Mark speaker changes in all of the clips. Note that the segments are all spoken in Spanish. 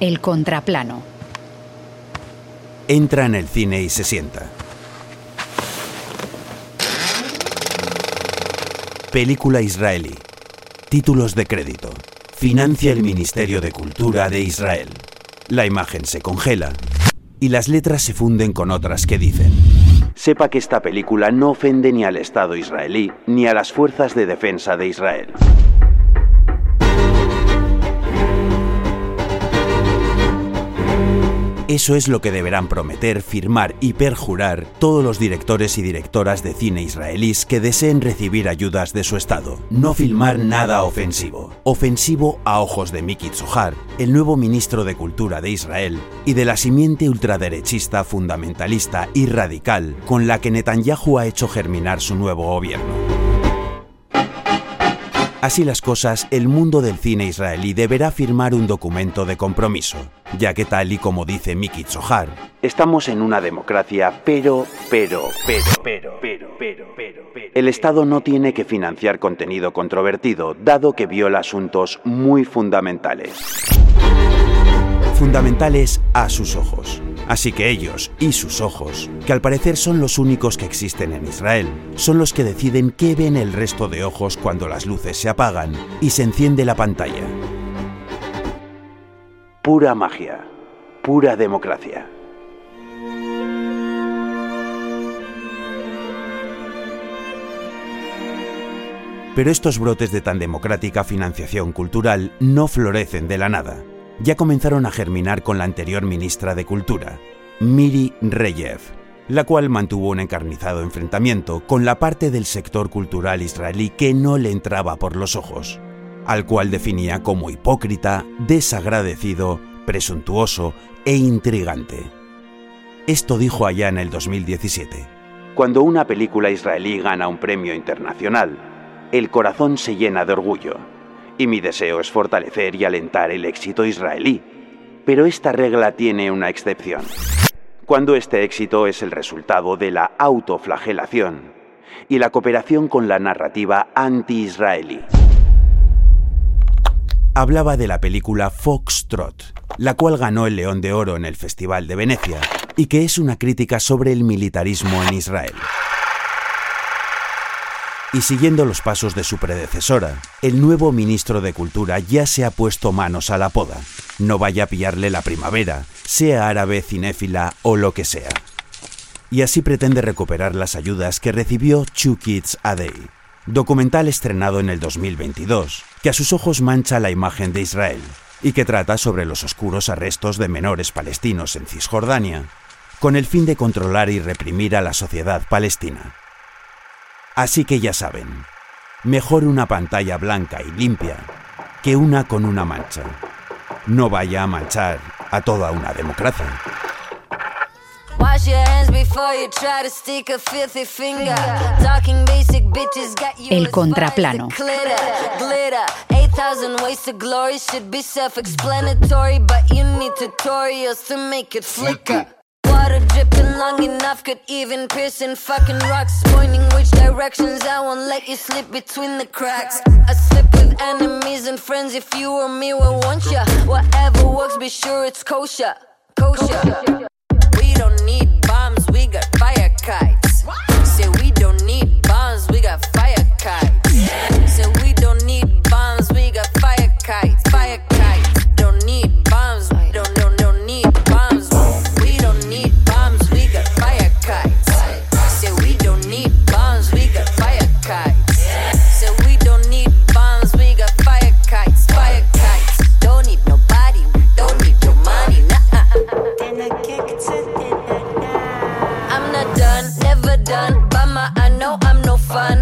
Speaker 1: El contraplano.
Speaker 2: Entra en el cine y se sienta. Película israelí. Títulos de crédito. Financia el Ministerio de Cultura de Israel. La imagen se congela y las letras se funden con otras que dicen. Sepa que esta película no ofende ni al Estado israelí ni a las fuerzas de defensa de Israel. Eso es lo que deberán prometer, firmar y perjurar todos los directores y directoras de cine israelíes que deseen recibir ayudas de su Estado. No filmar nada ofensivo. Ofensivo a ojos de Miki Zohar, el nuevo ministro de Cultura de Israel, y de la simiente ultraderechista, fundamentalista y radical con la que Netanyahu ha hecho germinar su nuevo gobierno. Así las cosas, el mundo del cine israelí deberá firmar un documento de compromiso, ya que tal y como dice Miki Zohar, estamos en una democracia, pero, pero, pero, pero, pero, pero, pero, pero, el Estado no tiene que financiar contenido controvertido, dado que viola asuntos muy fundamentales. Fundamentales a sus ojos. Así que ellos y sus ojos, que al parecer son los únicos que existen en Israel, son los que deciden qué ven el resto de ojos cuando las luces se apagan y se enciende la pantalla. Pura magia, pura democracia. Pero estos brotes de tan democrática financiación cultural no florecen de la nada ya comenzaron a germinar con la anterior ministra de Cultura, Miri Reyev, la cual mantuvo un encarnizado enfrentamiento con la parte del sector cultural israelí que no le entraba por los ojos, al cual definía como hipócrita, desagradecido, presuntuoso e intrigante. Esto dijo allá en el 2017. Cuando una película israelí gana un premio internacional, el corazón se llena de orgullo y mi deseo es fortalecer y alentar el éxito israelí. Pero esta regla tiene una excepción. Cuando este éxito es el resultado de la autoflagelación y la cooperación con la narrativa anti-israelí. Hablaba de la película Foxtrot, la cual ganó el León de Oro en el Festival de Venecia y que es una crítica sobre el militarismo en Israel. Y siguiendo los pasos de su predecesora, el nuevo ministro de Cultura ya se ha puesto manos a la poda. No vaya a pillarle la primavera, sea árabe, cinéfila o lo que sea. Y así pretende recuperar las ayudas que recibió Two Kids a Day, documental estrenado en el 2022, que a sus ojos mancha la imagen de Israel y que trata sobre los oscuros arrestos de menores palestinos en Cisjordania, con el fin de controlar y reprimir a la sociedad palestina. Así que ya saben, mejor una pantalla blanca y limpia que una con una mancha. No vaya a manchar a toda una democracia.
Speaker 3: Wash your hands before you try to stick a filthy finger. Talking basic bitches got you El contraplano. Glitter, glitter. 8,000 ways to glory should be self explanatory, but you need tutorials to make it flicker. Water dripping long enough could even pierce in fucking rocks. Pointing which directions I won't let you slip between the cracks. I slip with enemies and friends if you or me will want ya. Whatever works, be sure it's kosher. Kosher. We don't need Verliebtheit. Done. Bama, I know I'm no fun.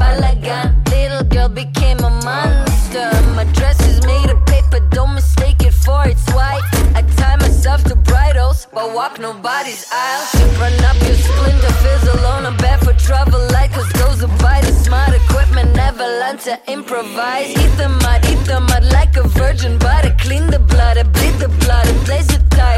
Speaker 3: Balagan, little girl became a monster. My dress is made of paper, don't mistake it for its white. I tie myself to bridles, but walk nobody's aisle. Run up your splinter, fizzle a bed for trouble. Like cause those who buy the smart equipment never learn to improvise. Eat the mud, eat the mud like a virgin, but I clean the blood, I bleed the blood, and blaze the tires.